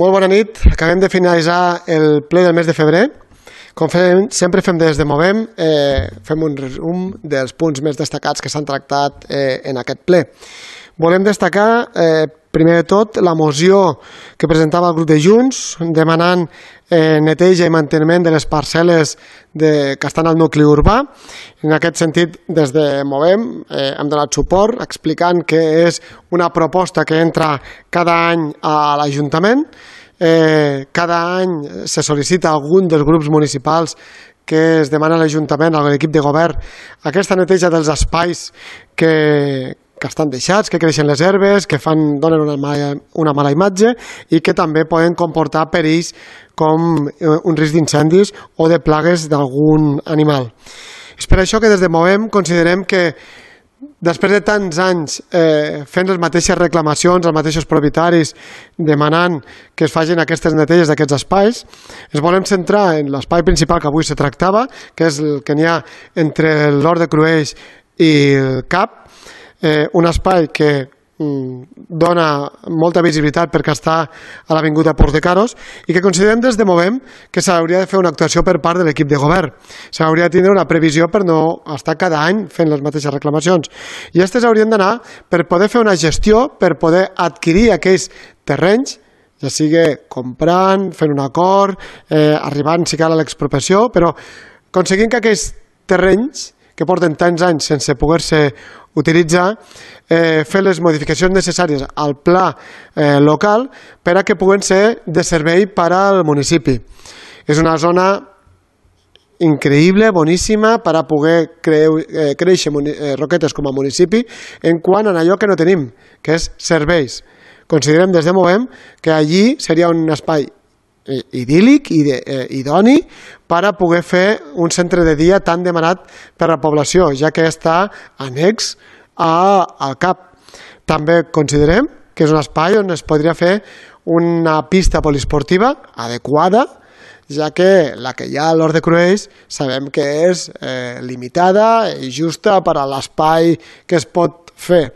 Molt bona nit. Acabem de finalitzar el ple del mes de febrer. Com fem, sempre fem des de Movem, eh, fem un resum dels punts més destacats que s'han tractat eh, en aquest ple. Volem destacar, eh, primer de tot, la moció que presentava el grup de Junts, demanant eh, neteja i manteniment de les parcel·les de, que estan al nucli urbà. En aquest sentit, des de Movem eh, hem donat suport explicant que és una proposta que entra cada any a l'Ajuntament. Eh, cada any se sol·licita algun dels grups municipals que es demana a l'Ajuntament, a l'equip de govern, aquesta neteja dels espais que, que estan deixats, que creixen les herbes, que fan, donen una mala, una mala imatge i que també poden comportar perills com eh, un risc d'incendis o de plagues d'algun animal. És per això que des de Movem considerem que després de tants anys eh, fent les mateixes reclamacions als mateixos propietaris demanant que es facin aquestes neteges d'aquests espais, ens volem centrar en l'espai principal que avui se tractava, que és el que n'hi ha entre l'Hort de Crueix i el CAP, eh, un espai que mm, dona molta visibilitat perquè està a l'Avinguda Port de Caros i que considerem des de Movem que s'hauria de fer una actuació per part de l'equip de govern. S'hauria de tindre una previsió per no estar cada any fent les mateixes reclamacions. I aquestes haurien d'anar per poder fer una gestió, per poder adquirir aquells terrenys ja sigui comprant, fent un acord, eh, arribant, si cal, a l'expropiació, però aconseguint que aquells terrenys que porten tants anys sense poder-se utilitzar, eh, fer les modificacions necessàries al pla eh, local per a que puguen ser de servei per al municipi. És una zona increïble, boníssima, per a poder creu, eh, créixer eh, Roquetes com a municipi en quant a allò que no tenim, que és serveis. Considerem des de Movem que allí seria un espai idíl·lic i eh, idoni per a poder fer un centre de dia tan demanat per la població, ja que està annex a, al CAP. També considerem que és un espai on es podria fer una pista poliesportiva adequada, ja que la que hi ha a l'Hort de Crueix sabem que és eh, limitada i justa per a l'espai que es pot fer.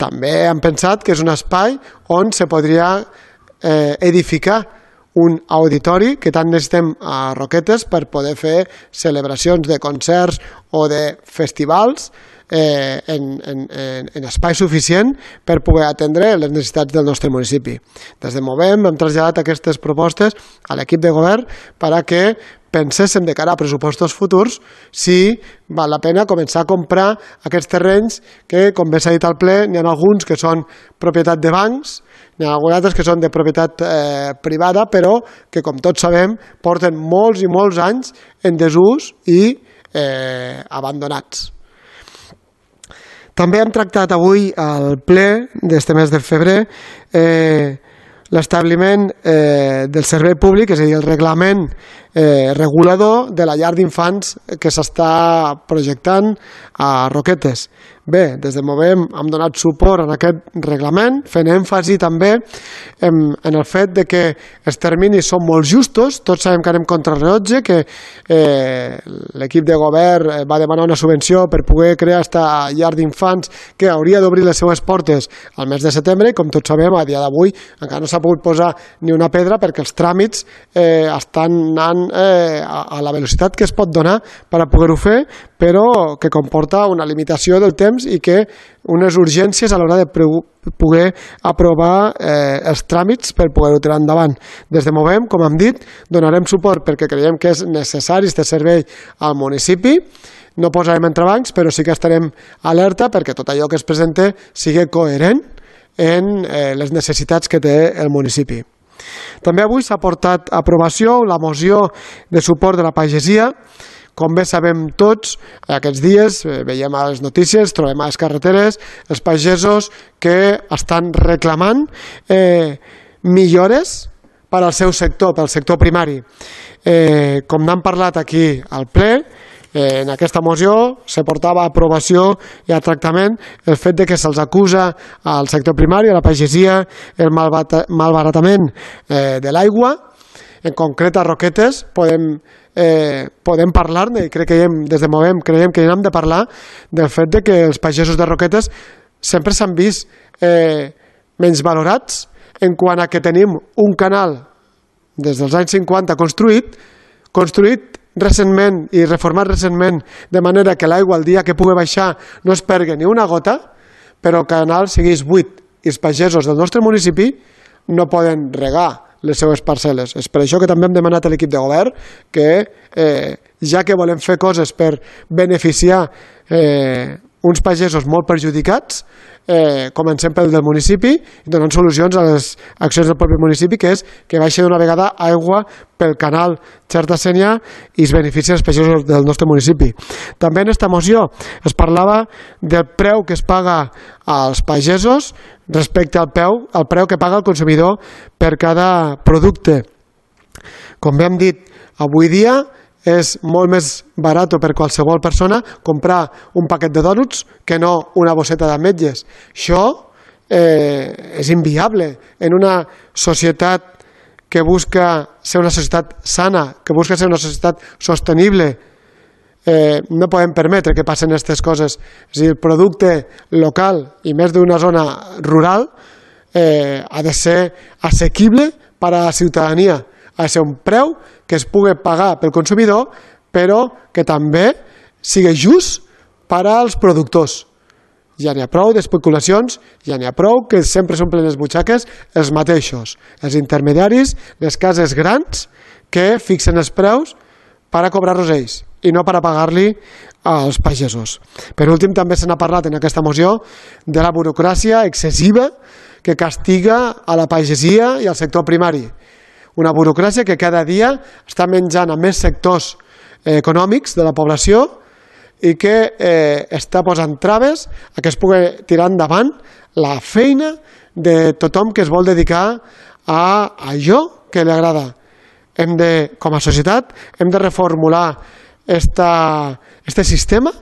També hem pensat que és un espai on se podria eh, edificar un auditori que tant necessitem a Roquetes per poder fer celebracions de concerts o de festivals eh, en, en, en, en espai suficient per poder atendre les necessitats del nostre municipi. Des de Movem hem traslladat aquestes propostes a l'equip de govern per a que penséssim de cara a pressupostos futurs si val la pena començar a comprar aquests terrenys que, com bé s'ha dit al ple, n'hi ha alguns que són propietat de bancs, n'hi ha alguns altres que són de propietat eh, privada, però que, com tots sabem, porten molts i molts anys en desús i eh, abandonats. També hem tractat avui al ple d'este mes de febrer eh, l'establiment eh, del servei públic, és a dir, el reglament eh, regulador de la llar d'infants que s'està projectant a Roquetes. Bé, des de Movem hem donat suport en aquest reglament, fent èmfasi també en, en el fet de que els terminis són molt justos, tots sabem que anem contra el rellotge, que eh, l'equip de govern eh, va demanar una subvenció per poder crear esta llar d'infants que hauria d'obrir les seues portes al mes de setembre i com tots sabem a dia d'avui encara no s'ha pogut posar ni una pedra perquè els tràmits eh, estan anant eh, a, a la velocitat que es pot donar per a poder-ho fer, però que comporta una limitació del temps i que unes urgències a l'hora de poder aprovar eh, els tràmits per poder-ho tirar endavant. Des de Movem, com hem dit, donarem suport perquè creiem que és necessari este servei al municipi, no posarem entrebancs, però sí que estarem alerta perquè tot allò que es presente sigui coherent en eh, les necessitats que té el municipi. També avui s'ha portat a aprovació la moció de suport de la pagesia com bé sabem tots, aquests dies eh, veiem a les notícies, trobem a les carreteres els pagesos que estan reclamant eh, millores per al seu sector, pel sector primari. Eh, com n'han parlat aquí al ple, eh, en aquesta moció se portava a aprovació i a tractament el fet de que se'ls acusa al sector primari, a la pagesia, el malbaratament eh, de l'aigua, en concret a Roquetes podem eh, podem parlar-ne i crec que hem, des de Movem creiem que hem de parlar del fet de que els pagesos de Roquetes sempre s'han vist eh, menys valorats en quant a que tenim un canal des dels anys 50 construït, construït recentment i reformat recentment de manera que l'aigua el dia que pugui baixar no es pergui ni una gota, però el canal seguís buit i els pagesos del nostre municipi no poden regar les seues parcel·les. És per això que també hem demanat a l'equip de govern que, eh, ja que volem fer coses per beneficiar eh, uns pagesos molt perjudicats, eh, comencem pel del municipi i donant solucions a les accions del propi municipi, que és que baixa d'una vegada aigua pel canal Xerta Sènia i es beneficia els pagesos del nostre municipi. També en aquesta moció es parlava del preu que es paga als pagesos respecte al preu, al preu que paga el consumidor per cada producte. Com bé hem dit, avui dia és molt més barat per qualsevol persona comprar un paquet de dònuts que no una bosseta d'ametlles. Això eh, és inviable en una societat que busca ser una societat sana, que busca ser una societat sostenible, eh, no podem permetre que passen aquestes coses. És a dir, el producte local i més d'una zona rural eh, ha de ser assequible per a la ciutadania ha de ser un preu que es pugui pagar pel consumidor, però que també sigui just per als productors. Ja n'hi ha prou d'especulacions, ja n'hi ha prou que sempre són plenes butxaques els mateixos, els intermediaris, les cases grans que fixen els preus per a cobrar-los ells i no per a pagar-li als pagesos. Per últim, també se n'ha parlat en aquesta moció de la burocràcia excessiva que castiga a la pagesia i al sector primari una burocràcia que cada dia està menjant a més sectors eh, econòmics de la població i que eh, està posant traves a que es pugui tirar endavant la feina de tothom que es vol dedicar a allò que li agrada. Hem de, com a societat, hem de reformular esta, este sistema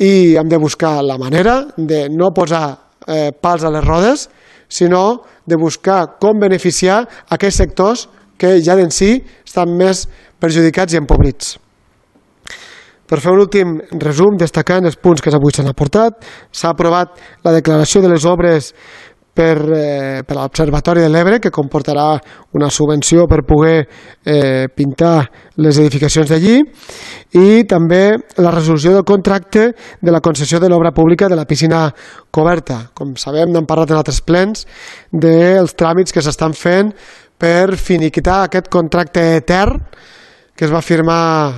i hem de buscar la manera de no posar eh, pals a les rodes, sinó de buscar com beneficiar aquells sectors que ja d'en si estan més perjudicats i empobrits. Per fer un últim resum, destacant els punts que avui s'han aportat, s'ha aprovat la declaració de les obres per, eh, per l'Observatori de l'Ebre, que comportarà una subvenció per poder eh, pintar les edificacions d'allí, i també la resolució del contracte de la concessió de l'obra pública de la piscina coberta. Com sabem, n'hem parlat en altres plens, dels tràmits que s'estan fent per finiquitar aquest contracte etern que es va firmar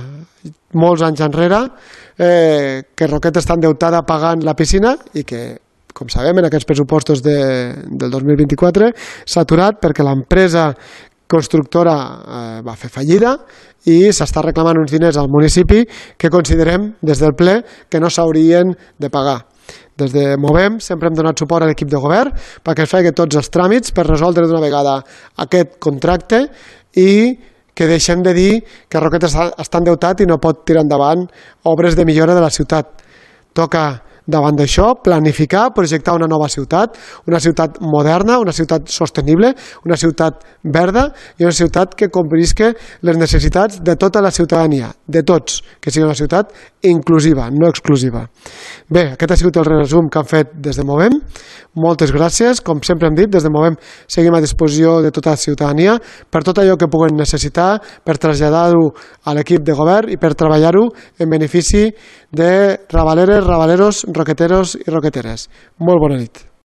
molts anys enrere, eh, que Roquet està endeutada pagant la piscina i que com sabem, en aquests pressupostos de, del 2024 s'ha aturat perquè l'empresa constructora eh, va fer fallida i s'està reclamant uns diners al municipi que considerem des del ple que no s'haurien de pagar. Des de Movem sempre hem donat suport a l'equip de govern perquè es faci tots els tràmits per resoldre d'una vegada aquest contracte i que deixem de dir que Roquet està, està endeutat i no pot tirar endavant obres de millora de la ciutat. Toca davant d'això, planificar, projectar una nova ciutat, una ciutat moderna, una ciutat sostenible, una ciutat verda i una ciutat que complisca les necessitats de tota la ciutadania, de tots, que sigui una ciutat inclusiva, no exclusiva. Bé, aquest ha sigut el resum que han fet des de Movem. Moltes gràcies. Com sempre hem dit, des de Movem seguim a disposició de tota la ciutadania per tot allò que puguen necessitar, per traslladar-ho a l'equip de govern i per treballar-ho en benefici de rabaleres, rabaleros, roqueteros i roqueteres. Molt bona.